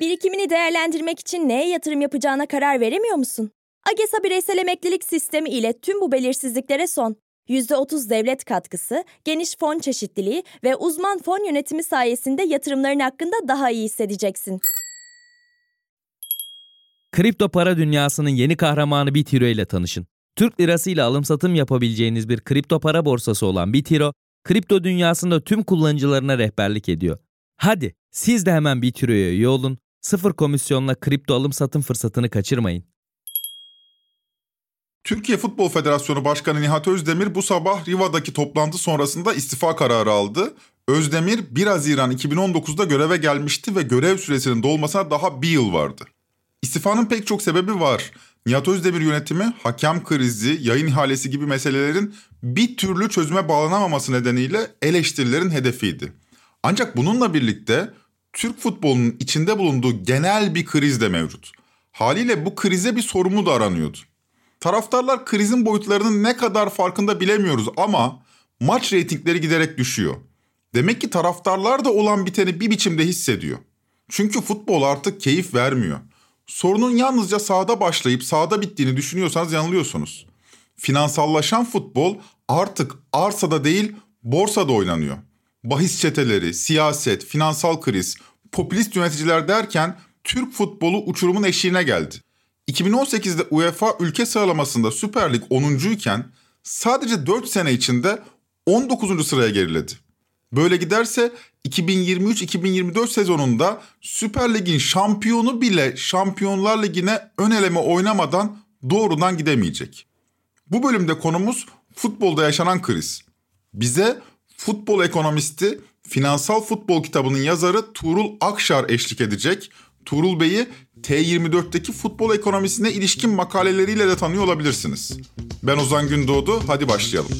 Birikimini değerlendirmek için neye yatırım yapacağına karar veremiyor musun? AGESA bireysel emeklilik sistemi ile tüm bu belirsizliklere son. %30 devlet katkısı, geniş fon çeşitliliği ve uzman fon yönetimi sayesinde yatırımların hakkında daha iyi hissedeceksin. Kripto para dünyasının yeni kahramanı Bitiro ile tanışın. Türk lirası ile alım satım yapabileceğiniz bir kripto para borsası olan Bitiro, kripto dünyasında tüm kullanıcılarına rehberlik ediyor. Hadi siz de hemen Bitiro'ya üye olun, sıfır komisyonla kripto alım satım fırsatını kaçırmayın. Türkiye Futbol Federasyonu Başkanı Nihat Özdemir bu sabah Riva'daki toplantı sonrasında istifa kararı aldı. Özdemir 1 Haziran 2019'da göreve gelmişti ve görev süresinin dolmasına daha bir yıl vardı. İstifanın pek çok sebebi var. Nihat Özdemir yönetimi hakem krizi, yayın ihalesi gibi meselelerin bir türlü çözüme bağlanamaması nedeniyle eleştirilerin hedefiydi. Ancak bununla birlikte Türk futbolunun içinde bulunduğu genel bir kriz de mevcut. Haliyle bu krize bir sorumlu da aranıyordu. Taraftarlar krizin boyutlarının ne kadar farkında bilemiyoruz ama maç reytingleri giderek düşüyor. Demek ki taraftarlar da olan biteni bir biçimde hissediyor. Çünkü futbol artık keyif vermiyor. Sorunun yalnızca sahada başlayıp sahada bittiğini düşünüyorsanız yanılıyorsunuz. Finansallaşan futbol artık arsada değil borsada oynanıyor. Bahis çeteleri, siyaset, finansal kriz, popülist yöneticiler derken Türk futbolu uçurumun eşiğine geldi. 2018'de UEFA ülke sıralamasında Süper Lig 10. iken sadece 4 sene içinde 19. sıraya geriledi. Böyle giderse 2023-2024 sezonunda Süper Lig'in şampiyonu bile Şampiyonlar Ligi'ne ön eleme oynamadan doğrudan gidemeyecek. Bu bölümde konumuz futbolda yaşanan kriz. Bize futbol ekonomisti, Finansal Futbol kitabının yazarı Tuğrul Akşar eşlik edecek. Tuğrul Bey'i T24'teki futbol ekonomisine ilişkin makaleleriyle de tanıyor olabilirsiniz. Ben Ozan Gündoğdu, hadi başlayalım.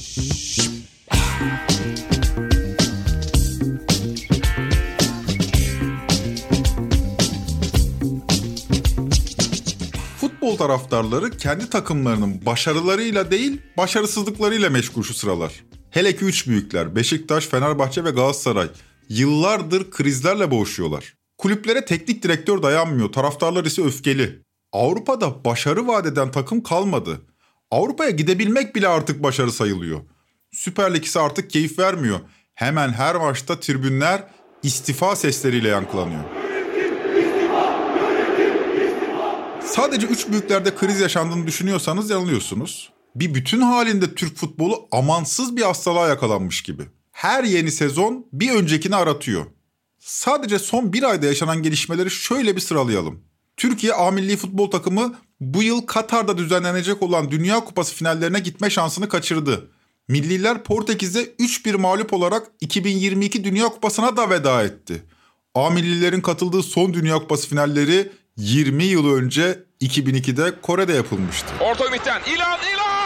Futbol taraftarları kendi takımlarının başarılarıyla değil, başarısızlıklarıyla meşgul şu sıralar. Hele ki üç büyükler Beşiktaş, Fenerbahçe ve Galatasaray yıllardır krizlerle boğuşuyorlar. Kulüplere teknik direktör dayanmıyor, taraftarlar ise öfkeli. Avrupa'da başarı vadeden takım kalmadı. Avrupa'ya gidebilmek bile artık başarı sayılıyor. Süper Lig ise artık keyif vermiyor. Hemen her maçta tribünler istifa sesleriyle yankılanıyor. Sadece üç büyüklerde kriz yaşandığını düşünüyorsanız yanılıyorsunuz. Bir bütün halinde Türk futbolu amansız bir hastalığa yakalanmış gibi. Her yeni sezon bir öncekini aratıyor. Sadece son bir ayda yaşanan gelişmeleri şöyle bir sıralayalım. Türkiye A Milli Futbol Takımı bu yıl Katar'da düzenlenecek olan Dünya Kupası finallerine gitme şansını kaçırdı. Milliler Portekiz'e 3-1 mağlup olarak 2022 Dünya Kupası'na da veda etti. A Millilerin katıldığı son Dünya Kupası finalleri 20 yıl önce 2002'de Kore'de yapılmıştı. Orta ümitten İlan İlan!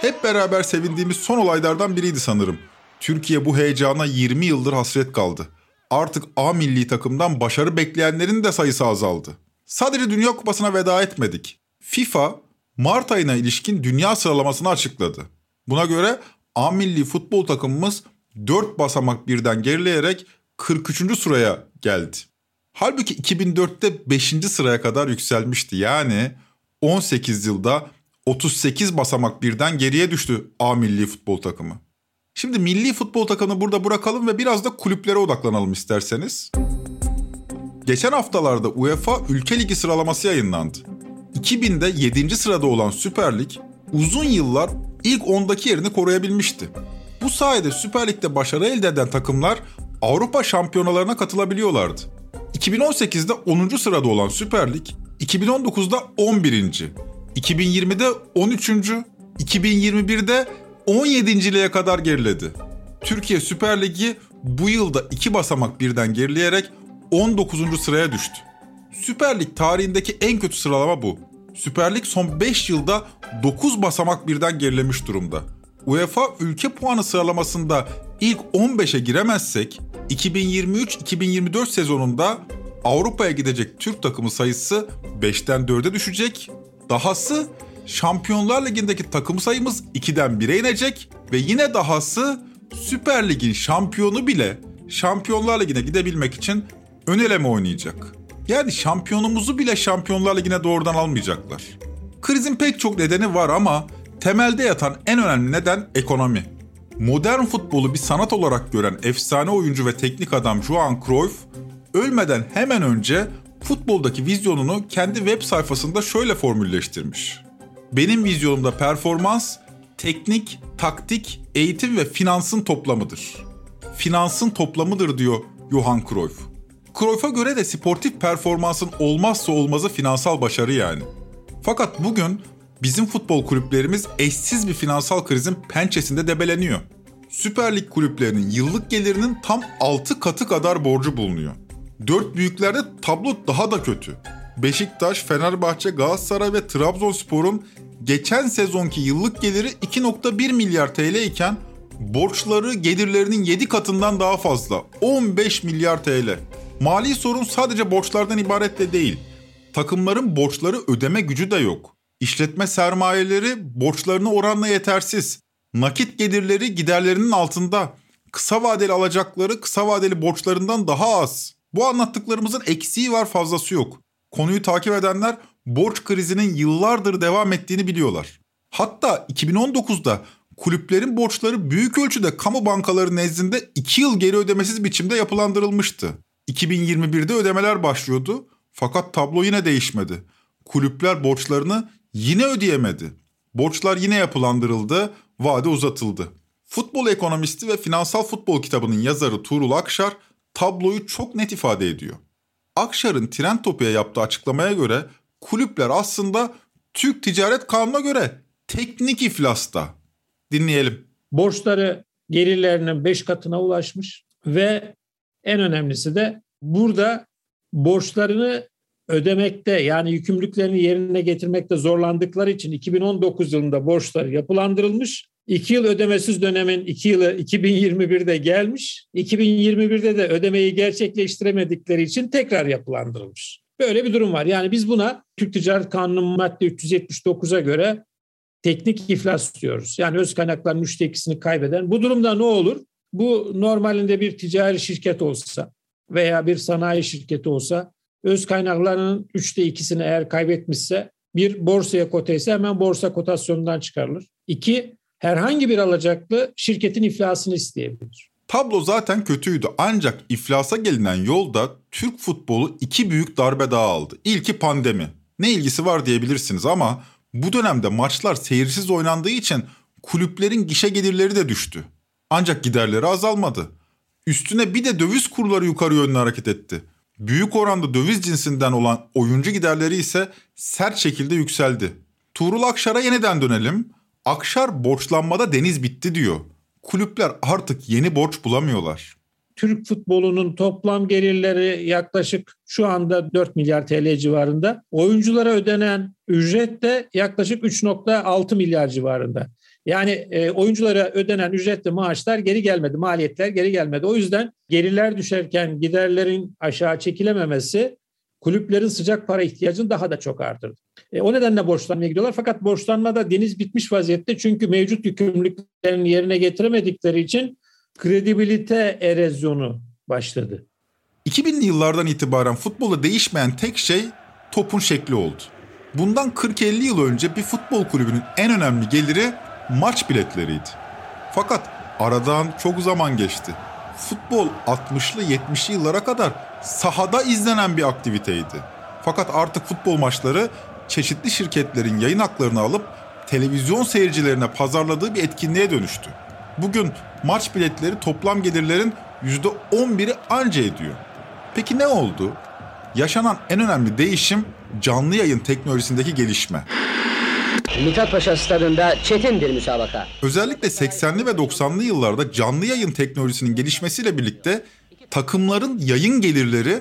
Hep beraber sevindiğimiz son olaylardan biriydi sanırım. Türkiye bu heyecana 20 yıldır hasret kaldı. Artık A milli takımdan başarı bekleyenlerin de sayısı azaldı. Sadece Dünya Kupası'na veda etmedik. FIFA Mart ayına ilişkin dünya sıralamasını açıkladı. Buna göre A milli futbol takımımız 4 basamak birden gerileyerek 43. sıraya geldi. Halbuki 2004'te 5. sıraya kadar yükselmişti. Yani 18 yılda 38 basamak birden geriye düştü A milli futbol takımı. Şimdi milli futbol takımını burada bırakalım ve biraz da kulüplere odaklanalım isterseniz. Geçen haftalarda UEFA Ülke Ligi sıralaması yayınlandı. 2000'de 7. sırada olan Süper Lig uzun yıllar ilk 10'daki yerini koruyabilmişti. Bu sayede Süper Lig'de başarı elde eden takımlar Avrupa şampiyonalarına katılabiliyorlardı. 2018'de 10. sırada olan Süper Lig, 2019'da 11. 2020'de 13. 2021'de 17.liğe kadar geriledi. Türkiye Süper Ligi bu yılda iki basamak birden gerileyerek 19. sıraya düştü. Süper Lig tarihindeki en kötü sıralama bu. Süper Lig son 5 yılda 9 basamak birden gerilemiş durumda. UEFA ülke puanı sıralamasında ilk 15'e giremezsek 2023-2024 sezonunda Avrupa'ya gidecek Türk takımı sayısı 5'ten 4'e düşecek. Dahası Şampiyonlar Ligi'ndeki takım sayımız 2'den 1'e inecek ve yine dahası Süper Lig'in şampiyonu bile Şampiyonlar Ligi'ne gidebilmek için ön eleme oynayacak. Yani şampiyonumuzu bile Şampiyonlar Ligi'ne doğrudan almayacaklar. Krizin pek çok nedeni var ama temelde yatan en önemli neden ekonomi. Modern futbolu bir sanat olarak gören efsane oyuncu ve teknik adam Johan Cruyff, ölmeden hemen önce futboldaki vizyonunu kendi web sayfasında şöyle formülleştirmiş. Benim vizyonumda performans, teknik, taktik, eğitim ve finansın toplamıdır. Finansın toplamıdır diyor Johan Cruyff. Cruyff'a göre de sportif performansın olmazsa olmazı finansal başarı yani. Fakat bugün bizim futbol kulüplerimiz eşsiz bir finansal krizin pençesinde debeleniyor. Süper Lig kulüplerinin yıllık gelirinin tam 6 katı kadar borcu bulunuyor. Dört büyüklerde tablo daha da kötü. Beşiktaş, Fenerbahçe, Galatasaray ve Trabzonspor'un geçen sezonki yıllık geliri 2.1 milyar TL iken borçları gelirlerinin 7 katından daha fazla. 15 milyar TL. Mali sorun sadece borçlardan ibaret de değil. Takımların borçları ödeme gücü de yok. İşletme sermayeleri borçlarına oranla yetersiz. Nakit gelirleri giderlerinin altında. Kısa vadeli alacakları kısa vadeli borçlarından daha az. Bu anlattıklarımızın eksiği var fazlası yok. Konuyu takip edenler borç krizinin yıllardır devam ettiğini biliyorlar. Hatta 2019'da kulüplerin borçları büyük ölçüde kamu bankaları nezdinde 2 yıl geri ödemesiz biçimde yapılandırılmıştı. 2021'de ödemeler başlıyordu fakat tablo yine değişmedi. Kulüpler borçlarını yine ödeyemedi. Borçlar yine yapılandırıldı, vade uzatıldı. Futbol ekonomisti ve finansal futbol kitabının yazarı Tuğrul Akşar tabloyu çok net ifade ediyor. Akşar'ın Trend Topi'ye yaptığı açıklamaya göre kulüpler aslında Türk Ticaret Kanunu'na göre teknik iflasta. Dinleyelim. Borçları gelirlerinin 5 katına ulaşmış ve en önemlisi de burada borçlarını ödemekte yani yükümlülüklerini yerine getirmekte zorlandıkları için 2019 yılında borçlar yapılandırılmış. 2 yıl ödemesiz dönemin 2 yılı 2021'de gelmiş. 2021'de de ödemeyi gerçekleştiremedikleri için tekrar yapılandırılmış. Böyle bir durum var. Yani biz buna Türk Ticaret Kanunu madde 379'a göre teknik iflas diyoruz. Yani öz kaynakların üçte ikisini kaybeden. Bu durumda ne olur? Bu normalinde bir ticari şirket olsa veya bir sanayi şirketi olsa öz kaynaklarının üçte ikisini eğer kaybetmişse bir borsaya koteyse hemen borsa kotasyonundan çıkarılır. İki, herhangi bir alacaklı şirketin iflasını isteyebilir. Tablo zaten kötüydü ancak iflasa gelinen yolda Türk futbolu iki büyük darbe daha aldı. İlki pandemi. Ne ilgisi var diyebilirsiniz ama bu dönemde maçlar seyirsiz oynandığı için kulüplerin gişe gelirleri de düştü. Ancak giderleri azalmadı. Üstüne bir de döviz kurları yukarı yönlü hareket etti. Büyük oranda döviz cinsinden olan oyuncu giderleri ise sert şekilde yükseldi. Tuğrul Akşar'a yeniden dönelim. Akşar borçlanmada deniz bitti diyor. Kulüpler artık yeni borç bulamıyorlar. Türk futbolunun toplam gelirleri yaklaşık şu anda 4 milyar TL civarında. Oyunculara ödenen ücret de yaklaşık 3.6 milyar civarında. Yani e, oyunculara ödenen ücretli maaşlar geri gelmedi, maliyetler geri gelmedi. O yüzden gelirler düşerken giderlerin aşağı çekilememesi kulüplerin sıcak para ihtiyacını daha da çok artırdı. E, o nedenle borçlanmaya gidiyorlar. Fakat borçlanmada deniz bitmiş vaziyette çünkü mevcut yükümlülüklerini yerine getiremedikleri için kredibilite erozyonu başladı. 2000'li yıllardan itibaren futbolda değişmeyen tek şey topun şekli oldu. Bundan 40-50 yıl önce bir futbol kulübünün en önemli geliri maç biletleriydi. Fakat aradan çok zaman geçti. Futbol 60'lı 70'li yıllara kadar sahada izlenen bir aktiviteydi. Fakat artık futbol maçları çeşitli şirketlerin yayın haklarını alıp televizyon seyircilerine pazarladığı bir etkinliğe dönüştü. Bugün maç biletleri toplam gelirlerin %11'i anca ediyor. Peki ne oldu? Yaşanan en önemli değişim canlı yayın teknolojisindeki gelişme. Mithat Paşa stadında çetin müsabaka. Özellikle 80'li ve 90'lı yıllarda canlı yayın teknolojisinin gelişmesiyle birlikte takımların yayın gelirleri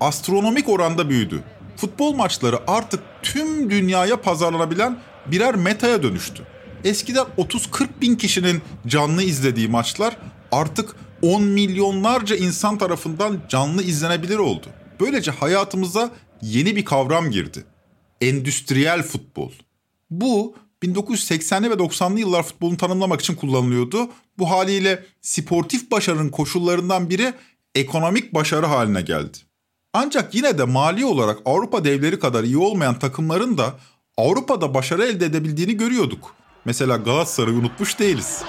astronomik oranda büyüdü. Futbol maçları artık tüm dünyaya pazarlanabilen birer metaya dönüştü. Eskiden 30-40 bin kişinin canlı izlediği maçlar artık 10 milyonlarca insan tarafından canlı izlenebilir oldu. Böylece hayatımıza yeni bir kavram girdi. Endüstriyel futbol. Bu 1980'li ve 90'lı yıllar futbolunu tanımlamak için kullanılıyordu. Bu haliyle sportif başarının koşullarından biri ekonomik başarı haline geldi. Ancak yine de mali olarak Avrupa devleri kadar iyi olmayan takımların da Avrupa'da başarı elde edebildiğini görüyorduk. Mesela Galatasaray'ı unutmuş değiliz.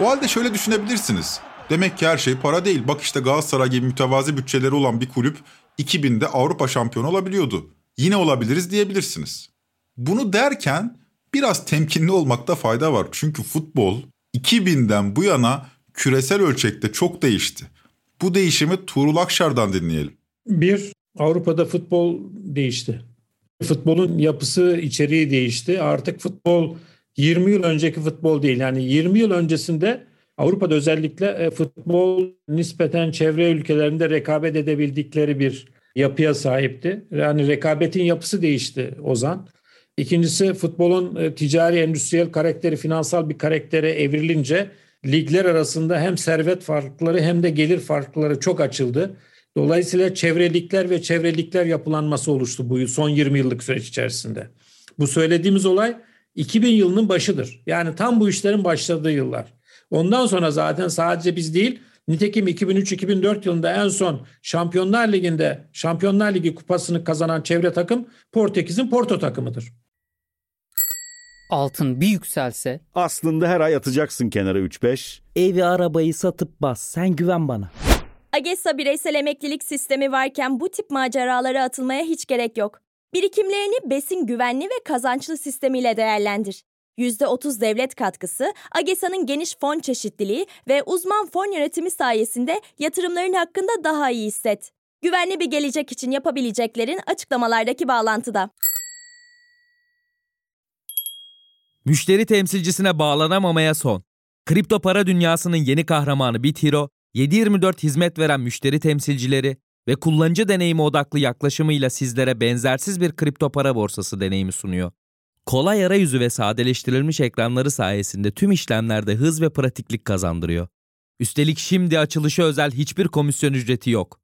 O halde şöyle düşünebilirsiniz. Demek ki her şey para değil. Bak işte Galatasaray gibi mütevazi bütçeleri olan bir kulüp 2000'de Avrupa şampiyonu olabiliyordu. Yine olabiliriz diyebilirsiniz. Bunu derken biraz temkinli olmakta fayda var. Çünkü futbol 2000'den bu yana küresel ölçekte çok değişti. Bu değişimi Tuğrul Akşar'dan dinleyelim. Bir, Avrupa'da futbol değişti. Futbolun yapısı, içeriği değişti. Artık futbol 20 yıl önceki futbol değil. Yani 20 yıl öncesinde Avrupa'da özellikle e, futbol nispeten çevre ülkelerinde rekabet edebildikleri bir yapıya sahipti. Yani rekabetin yapısı değişti Ozan. İkincisi futbolun e, ticari, endüstriyel karakteri, finansal bir karaktere evrilince ligler arasında hem servet farkları hem de gelir farkları çok açıldı. Dolayısıyla çevrelikler ve çevrelikler yapılanması oluştu bu son 20 yıllık süreç içerisinde. Bu söylediğimiz olay 2000 yılının başıdır. Yani tam bu işlerin başladığı yıllar. Ondan sonra zaten sadece biz değil, nitekim 2003-2004 yılında en son Şampiyonlar Ligi'nde Şampiyonlar Ligi kupasını kazanan çevre takım Portekiz'in Porto takımıdır. Altın bir yükselse Aslında her ay atacaksın kenara 3-5. Evi arabayı satıp bas sen güven bana. AGESA bireysel emeklilik sistemi varken bu tip maceralara atılmaya hiç gerek yok. Birikimlerini besin güvenli ve kazançlı sistemiyle değerlendir. %30 devlet katkısı, AGESA'nın geniş fon çeşitliliği ve uzman fon yönetimi sayesinde yatırımların hakkında daha iyi hisset. Güvenli bir gelecek için yapabileceklerin açıklamalardaki bağlantıda. Müşteri temsilcisine bağlanamamaya son. Kripto para dünyasının yeni kahramanı BitHero, 7/24 hizmet veren müşteri temsilcileri ve kullanıcı deneyimi odaklı yaklaşımıyla sizlere benzersiz bir kripto para borsası deneyimi sunuyor. Kolay arayüzü ve sadeleştirilmiş ekranları sayesinde tüm işlemlerde hız ve pratiklik kazandırıyor. Üstelik şimdi açılışı özel hiçbir komisyon ücreti yok.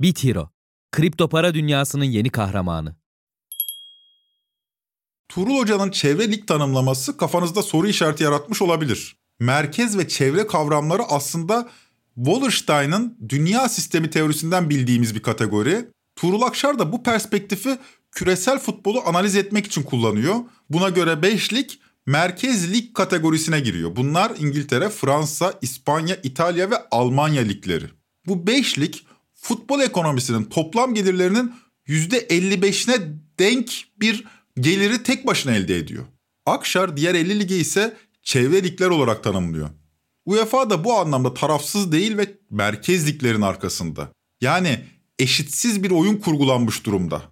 BitHero, kripto para dünyasının yeni kahramanı. Tuğrul Hoca'nın çevre lig tanımlaması kafanızda soru işareti yaratmış olabilir. Merkez ve çevre kavramları aslında Wallerstein'ın dünya sistemi teorisinden bildiğimiz bir kategori. Tuğrul Akşar da bu perspektifi küresel futbolu analiz etmek için kullanıyor. Buna göre 5 lig merkez lig kategorisine giriyor. Bunlar İngiltere, Fransa, İspanya, İtalya ve Almanya ligleri. Bu 5 lig futbol ekonomisinin toplam gelirlerinin %55'ine denk bir geliri tek başına elde ediyor. Akşar diğer 50 ligi ise çevre ligler olarak tanımlıyor. UEFA da bu anlamda tarafsız değil ve merkez liglerin arkasında. Yani eşitsiz bir oyun kurgulanmış durumda.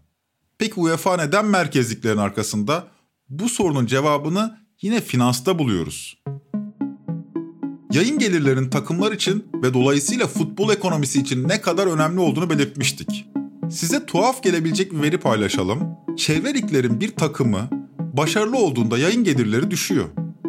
Peki UEFA neden merkezliklerin arkasında? Bu sorunun cevabını yine finansta buluyoruz. Yayın gelirlerinin takımlar için ve dolayısıyla futbol ekonomisi için ne kadar önemli olduğunu belirtmiştik. Size tuhaf gelebilecek bir veri paylaşalım. Çevre bir takımı başarılı olduğunda yayın gelirleri düşüyor.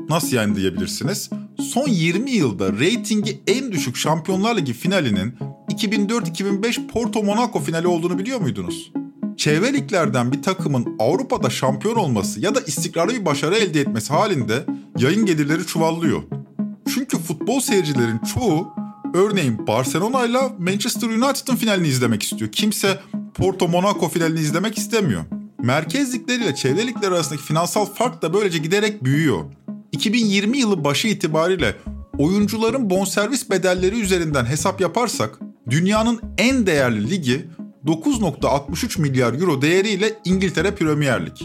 Nasıl yani diyebilirsiniz? Son 20 yılda reytingi en düşük Şampiyonlar Ligi finalinin 2004-2005 Porto Monaco finali olduğunu biliyor muydunuz? Çevre liglerden bir takımın Avrupa'da şampiyon olması ya da istikrarlı bir başarı elde etmesi halinde yayın gelirleri çuvallıyor. Çünkü futbol seyircilerin çoğu örneğin Barcelona ile Manchester United'ın finalini izlemek istiyor. Kimse Porto Monaco finalini izlemek istemiyor. Merkez ligleriyle çevre ligler arasındaki finansal fark da böylece giderek büyüyor. 2020 yılı başı itibariyle oyuncuların bonservis bedelleri üzerinden hesap yaparsak dünyanın en değerli ligi 9.63 milyar euro değeriyle İngiltere Premier Lig.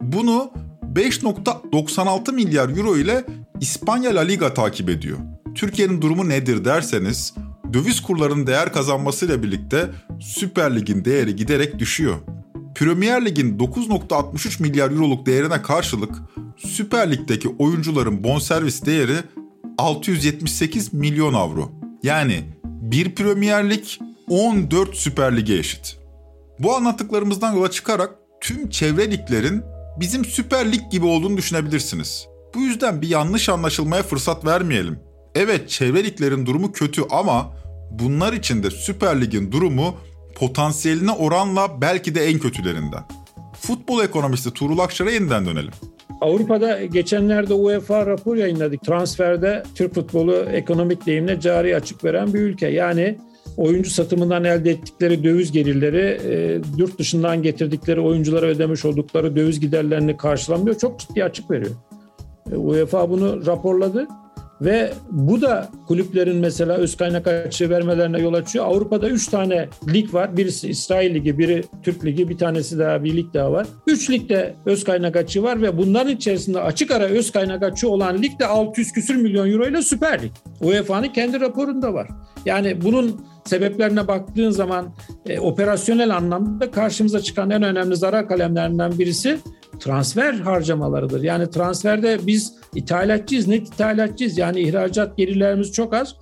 Bunu 5.96 milyar euro ile İspanya La Liga takip ediyor. Türkiye'nin durumu nedir derseniz döviz kurlarının değer kazanmasıyla birlikte Süper Lig'in değeri giderek düşüyor. Premier Lig'in 9.63 milyar euroluk değerine karşılık Süper Lig'deki oyuncuların bonservis değeri 678 milyon avro. Yani bir Premier Lig 14 Süper Lig'e eşit. Bu anlattıklarımızdan yola çıkarak tüm çevre liglerin bizim Süper Lig gibi olduğunu düşünebilirsiniz. Bu yüzden bir yanlış anlaşılmaya fırsat vermeyelim. Evet çevre liglerin durumu kötü ama Bunlar için de Süper Lig'in durumu potansiyeline oranla belki de en kötülerinden. Futbol ekonomisti Tuğrul Akçar'a yeniden dönelim. Avrupa'da geçenlerde UEFA rapor yayınladık. Transferde Türk futbolu ekonomik deyimle cari açık veren bir ülke. Yani oyuncu satımından elde ettikleri döviz gelirleri, e, yurt dışından getirdikleri oyunculara ödemiş oldukları döviz giderlerini karşılamıyor. Çok ciddi açık veriyor. E, UEFA bunu raporladı. Ve bu da kulüplerin mesela öz kaynak açığı vermelerine yol açıyor. Avrupa'da 3 tane lig var. Birisi İsrail Ligi, biri Türk Ligi, bir tanesi daha bir lig daha var. 3 ligde öz kaynak açığı var ve bunların içerisinde açık ara öz kaynak açığı olan lig de 600 küsür milyon euro ile Süper Lig. UEFA'nın kendi raporunda var. Yani bunun sebeplerine baktığın zaman e, operasyonel anlamda karşımıza çıkan en önemli zarar kalemlerinden birisi transfer harcamalarıdır. Yani transferde biz ithalatçıyız, net ithalatçıyız. Yani ihracat gelirlerimiz çok az.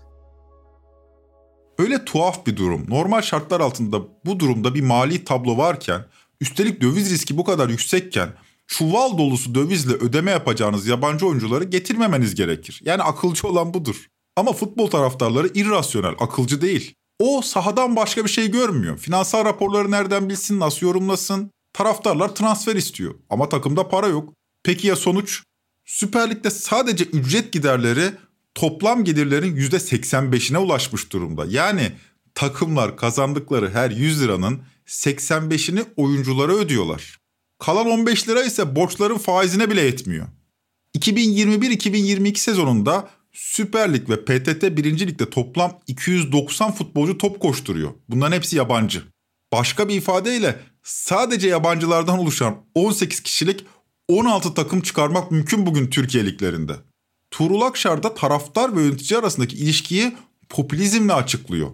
Öyle tuhaf bir durum. Normal şartlar altında bu durumda bir mali tablo varken, üstelik döviz riski bu kadar yüksekken çuval dolusu dövizle ödeme yapacağınız yabancı oyuncuları getirmemeniz gerekir. Yani akılcı olan budur. Ama futbol taraftarları irrasyonel, akılcı değil. O sahadan başka bir şey görmüyor. Finansal raporları nereden bilsin, nasıl yorumlasın? Taraftarlar transfer istiyor ama takımda para yok. Peki ya sonuç? Süper Lig'de sadece ücret giderleri toplam gelirlerin %85'ine ulaşmış durumda. Yani takımlar kazandıkları her 100 liranın 85'ini oyunculara ödüyorlar. Kalan 15 lira ise borçların faizine bile yetmiyor. 2021-2022 sezonunda Süper Lig ve PTT 1. Lig'de toplam 290 futbolcu top koşturuyor. Bunların hepsi yabancı. Başka bir ifadeyle sadece yabancılardan oluşan 18 kişilik 16 takım çıkarmak mümkün bugün Türkiye liglerinde. Tuğrul Akşar da taraftar ve yönetici arasındaki ilişkiyi popülizmle açıklıyor.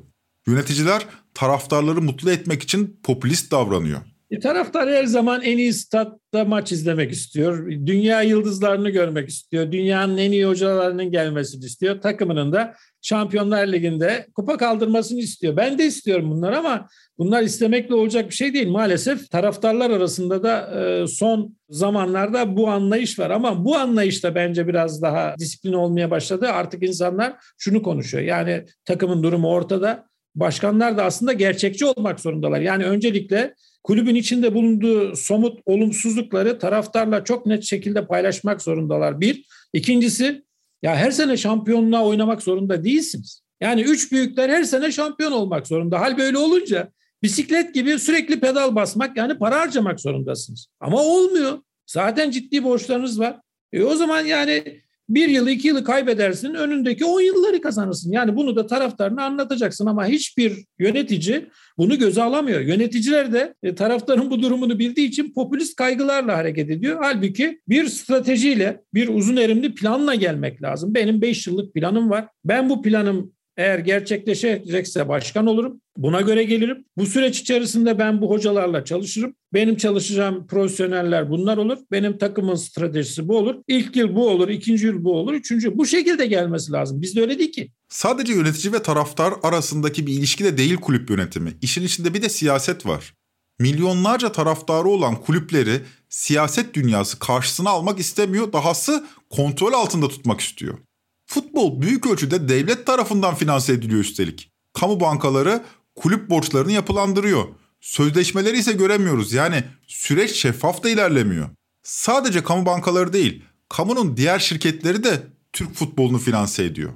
Yöneticiler taraftarları mutlu etmek için popülist davranıyor. E, taraftar her zaman en iyi statta maç izlemek istiyor. Dünya yıldızlarını görmek istiyor. Dünyanın en iyi hocalarının gelmesini istiyor. Takımının da Şampiyonlar Ligi'nde kupa kaldırmasını istiyor. Ben de istiyorum bunlar ama bunlar istemekle olacak bir şey değil. Maalesef taraftarlar arasında da e, son zamanlarda bu anlayış var. Ama bu anlayış da bence biraz daha disiplin olmaya başladı. Artık insanlar şunu konuşuyor. Yani takımın durumu ortada. Başkanlar da aslında gerçekçi olmak zorundalar. Yani öncelikle kulübün içinde bulunduğu somut olumsuzlukları taraftarla çok net şekilde paylaşmak zorundalar. Bir. İkincisi ya her sene şampiyonluğa oynamak zorunda değilsiniz. Yani üç büyükler her sene şampiyon olmak zorunda. Hal böyle olunca bisiklet gibi sürekli pedal basmak yani para harcamak zorundasınız. Ama olmuyor. Zaten ciddi borçlarınız var. E o zaman yani bir yılı iki yılı kaybedersin önündeki on yılları kazanırsın. Yani bunu da taraftarına anlatacaksın ama hiçbir yönetici bunu göze alamıyor. Yöneticiler de e, taraftarın bu durumunu bildiği için popülist kaygılarla hareket ediyor. Halbuki bir stratejiyle bir uzun erimli planla gelmek lazım. Benim beş yıllık planım var. Ben bu planım eğer gerçekleşecekse başkan olurum. Buna göre gelirim. Bu süreç içerisinde ben bu hocalarla çalışırım. Benim çalışacağım profesyoneller bunlar olur. Benim takımın stratejisi bu olur. İlk yıl bu olur, ikinci yıl bu olur, üçüncü. Bu şekilde gelmesi lazım. Bizde öyle değil ki. Sadece yönetici ve taraftar arasındaki bir ilişki de değil kulüp yönetimi. İşin içinde bir de siyaset var. Milyonlarca taraftarı olan kulüpleri siyaset dünyası karşısına almak istemiyor. Dahası kontrol altında tutmak istiyor. Futbol büyük ölçüde devlet tarafından finanse ediliyor üstelik. Kamu bankaları kulüp borçlarını yapılandırıyor. Sözleşmeleri ise göremiyoruz. Yani süreç şeffaf da ilerlemiyor. Sadece kamu bankaları değil, kamunun diğer şirketleri de Türk futbolunu finanse ediyor.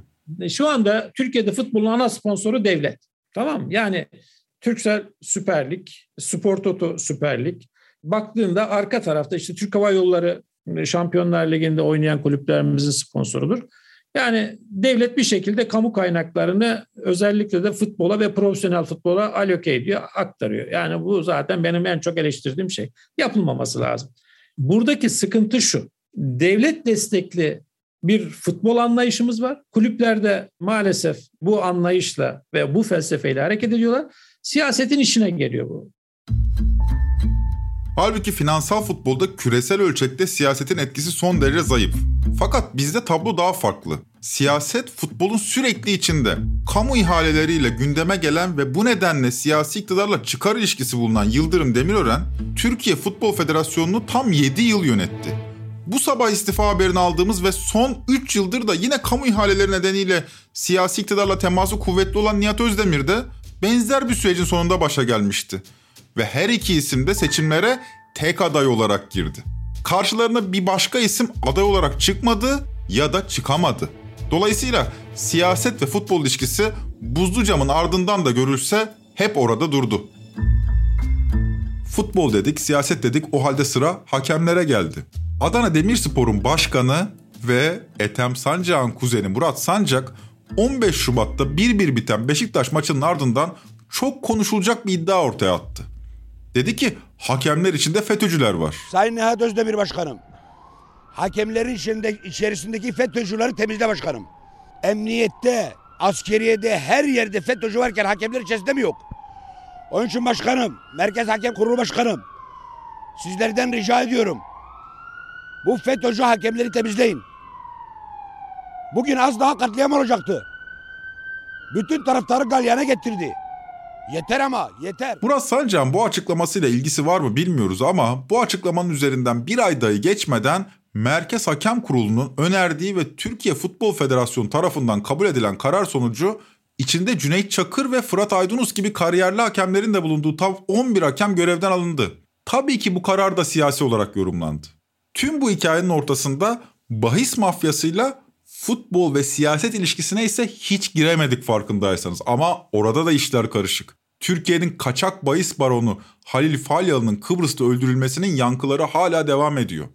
Şu anda Türkiye'de futbolun ana sponsoru devlet. Tamam Yani Türksel Süper Lig, Spor Toto Süper Lig. Baktığında arka tarafta işte Türk Hava Yolları Şampiyonlar Ligi'nde oynayan kulüplerimizin sponsorudur. Yani devlet bir şekilde kamu kaynaklarını özellikle de futbola ve profesyonel futbola aloke ediyor, aktarıyor. Yani bu zaten benim en çok eleştirdiğim şey. Yapılmaması lazım. Buradaki sıkıntı şu. Devlet destekli bir futbol anlayışımız var. Kulüplerde maalesef bu anlayışla ve bu felsefeyle hareket ediyorlar. Siyasetin işine geliyor bu. Halbuki finansal futbolda küresel ölçekte siyasetin etkisi son derece zayıf. Fakat bizde tablo daha farklı. Siyaset futbolun sürekli içinde. Kamu ihaleleriyle gündeme gelen ve bu nedenle siyasi iktidarla çıkar ilişkisi bulunan Yıldırım Demirören, Türkiye Futbol Federasyonu'nu tam 7 yıl yönetti. Bu sabah istifa haberini aldığımız ve son 3 yıldır da yine kamu ihaleleri nedeniyle siyasi iktidarla teması kuvvetli olan Nihat Özdemir de benzer bir sürecin sonunda başa gelmişti. Ve her iki isim de seçimlere tek aday olarak girdi. Karşılarına bir başka isim aday olarak çıkmadı ya da çıkamadı. Dolayısıyla siyaset ve futbol ilişkisi buzlu camın ardından da görülse hep orada durdu. Futbol dedik, siyaset dedik o halde sıra hakemlere geldi. Adana Demirspor'un başkanı ve Ethem Sancak'ın kuzeni Murat Sancak 15 Şubat'ta 1-1 biten Beşiktaş maçının ardından çok konuşulacak bir iddia ortaya attı. Dedi ki hakemler içinde FETÖ'cüler var. Sayın Nihat Özdemir Başkanım, hakemlerin içinde, içerisindeki FETÖ'cüleri temizle başkanım. Emniyette, askeriyede, her yerde FETÖ'cü varken hakemler içerisinde mi yok? Onun için başkanım, Merkez Hakem Kurulu Başkanım, sizlerden rica ediyorum. Bu FETÖ'cü hakemleri temizleyin. Bugün az daha katliam olacaktı. Bütün taraftarı galyana getirdi. Yeter ama yeter. Murat Sancak'ın bu açıklamasıyla ilgisi var mı bilmiyoruz ama bu açıklamanın üzerinden bir ay dahi geçmeden Merkez Hakem Kurulu'nun önerdiği ve Türkiye Futbol Federasyonu tarafından kabul edilen karar sonucu içinde Cüneyt Çakır ve Fırat Aydınus gibi kariyerli hakemlerin de bulunduğu tam 11 hakem görevden alındı. Tabii ki bu karar da siyasi olarak yorumlandı. Tüm bu hikayenin ortasında bahis mafyasıyla futbol ve siyaset ilişkisine ise hiç giremedik farkındaysanız. Ama orada da işler karışık. Türkiye'nin kaçak bahis baronu Halil Falyalı'nın Kıbrıs'ta öldürülmesinin yankıları hala devam ediyor.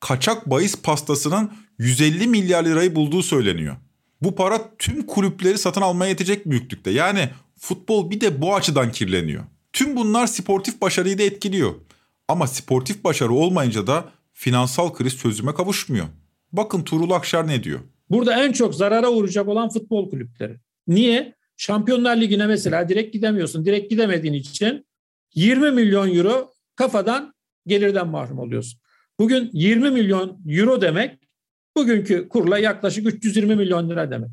Kaçak bahis pastasının 150 milyar lirayı bulduğu söyleniyor. Bu para tüm kulüpleri satın almaya yetecek büyüklükte. Yani futbol bir de bu açıdan kirleniyor. Tüm bunlar sportif başarıyı da etkiliyor. Ama sportif başarı olmayınca da finansal kriz çözüme kavuşmuyor. Bakın Tuğrul Akşar ne diyor? Burada en çok zarara uğrayacak olan futbol kulüpleri. Niye? Şampiyonlar Ligi'ne mesela direkt gidemiyorsun. Direkt gidemediğin için 20 milyon euro kafadan gelirden mahrum oluyorsun. Bugün 20 milyon euro demek bugünkü kurla yaklaşık 320 milyon lira demek.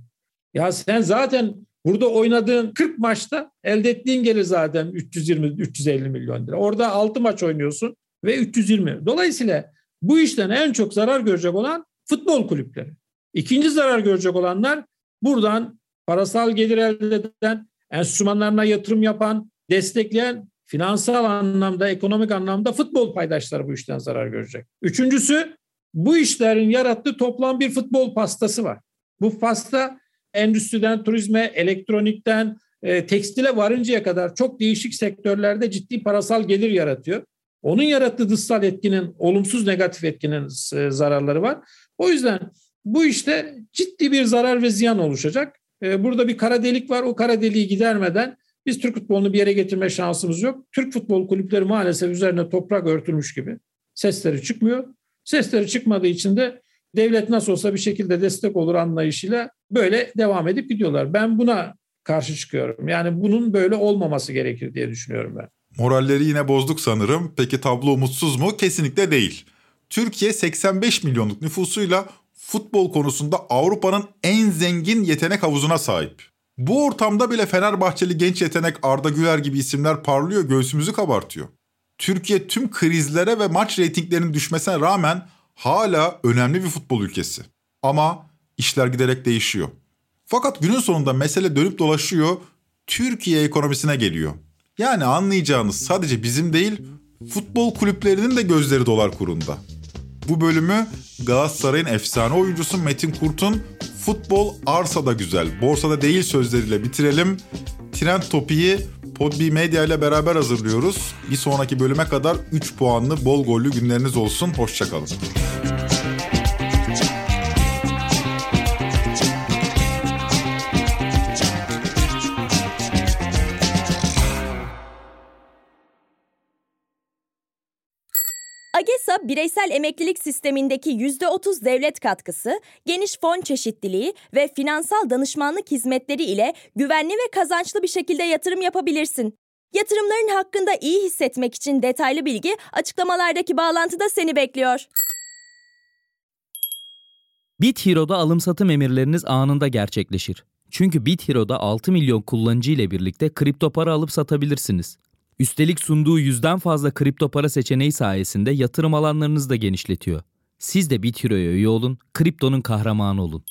Ya sen zaten burada oynadığın 40 maçta elde ettiğin gelir zaten 320-350 milyon lira. Orada 6 maç oynuyorsun ve 320. Dolayısıyla bu işten en çok zarar görecek olan futbol kulüpleri. İkinci zarar görecek olanlar buradan parasal gelir elde eden, enstrümanlarına yatırım yapan, destekleyen finansal anlamda, ekonomik anlamda futbol paydaşları bu işten zarar görecek. Üçüncüsü bu işlerin yarattığı toplam bir futbol pastası var. Bu pasta endüstriden, turizme, elektronikten, e, tekstile varıncaya kadar çok değişik sektörlerde ciddi parasal gelir yaratıyor. Onun yarattığı dışsal etkinin, olumsuz negatif etkinin e, zararları var. O yüzden bu işte ciddi bir zarar ve ziyan oluşacak. Ee, burada bir kara delik var. O kara deliği gidermeden biz Türk futbolunu bir yere getirme şansımız yok. Türk futbol kulüpleri maalesef üzerine toprak örtülmüş gibi. Sesleri çıkmıyor. Sesleri çıkmadığı için de devlet nasıl olsa bir şekilde destek olur anlayışıyla böyle devam edip gidiyorlar. Ben buna karşı çıkıyorum. Yani bunun böyle olmaması gerekir diye düşünüyorum ben. Moralleri yine bozduk sanırım. Peki tablo mutsuz mu? Kesinlikle değil. Türkiye 85 milyonluk nüfusuyla futbol konusunda Avrupa'nın en zengin yetenek havuzuna sahip. Bu ortamda bile Fenerbahçeli genç yetenek Arda Güler gibi isimler parlıyor, göğsümüzü kabartıyor. Türkiye tüm krizlere ve maç reytinglerinin düşmesine rağmen hala önemli bir futbol ülkesi. Ama işler giderek değişiyor. Fakat günün sonunda mesele dönüp dolaşıyor, Türkiye ekonomisine geliyor. Yani anlayacağınız sadece bizim değil, futbol kulüplerinin de gözleri dolar kurunda. Bu bölümü Galatasaray'ın efsane oyuncusu Metin Kurt'un futbol arsada güzel, borsada değil sözleriyle bitirelim. Trend Topi'yi Podbi Media ile beraber hazırlıyoruz. Bir sonraki bölüme kadar 3 puanlı bol gollü günleriniz olsun. Hoşçakalın. AGESA bireysel emeklilik sistemindeki %30 devlet katkısı, geniş fon çeşitliliği ve finansal danışmanlık hizmetleri ile güvenli ve kazançlı bir şekilde yatırım yapabilirsin. Yatırımların hakkında iyi hissetmek için detaylı bilgi açıklamalardaki bağlantıda seni bekliyor. BitHero'da alım satım emirleriniz anında gerçekleşir. Çünkü BitHero'da 6 milyon kullanıcı ile birlikte kripto para alıp satabilirsiniz. Üstelik sunduğu yüzden fazla kripto para seçeneği sayesinde yatırım alanlarınızı da genişletiyor. Siz de Bitiro'ya üye olun, kriptonun kahramanı olun.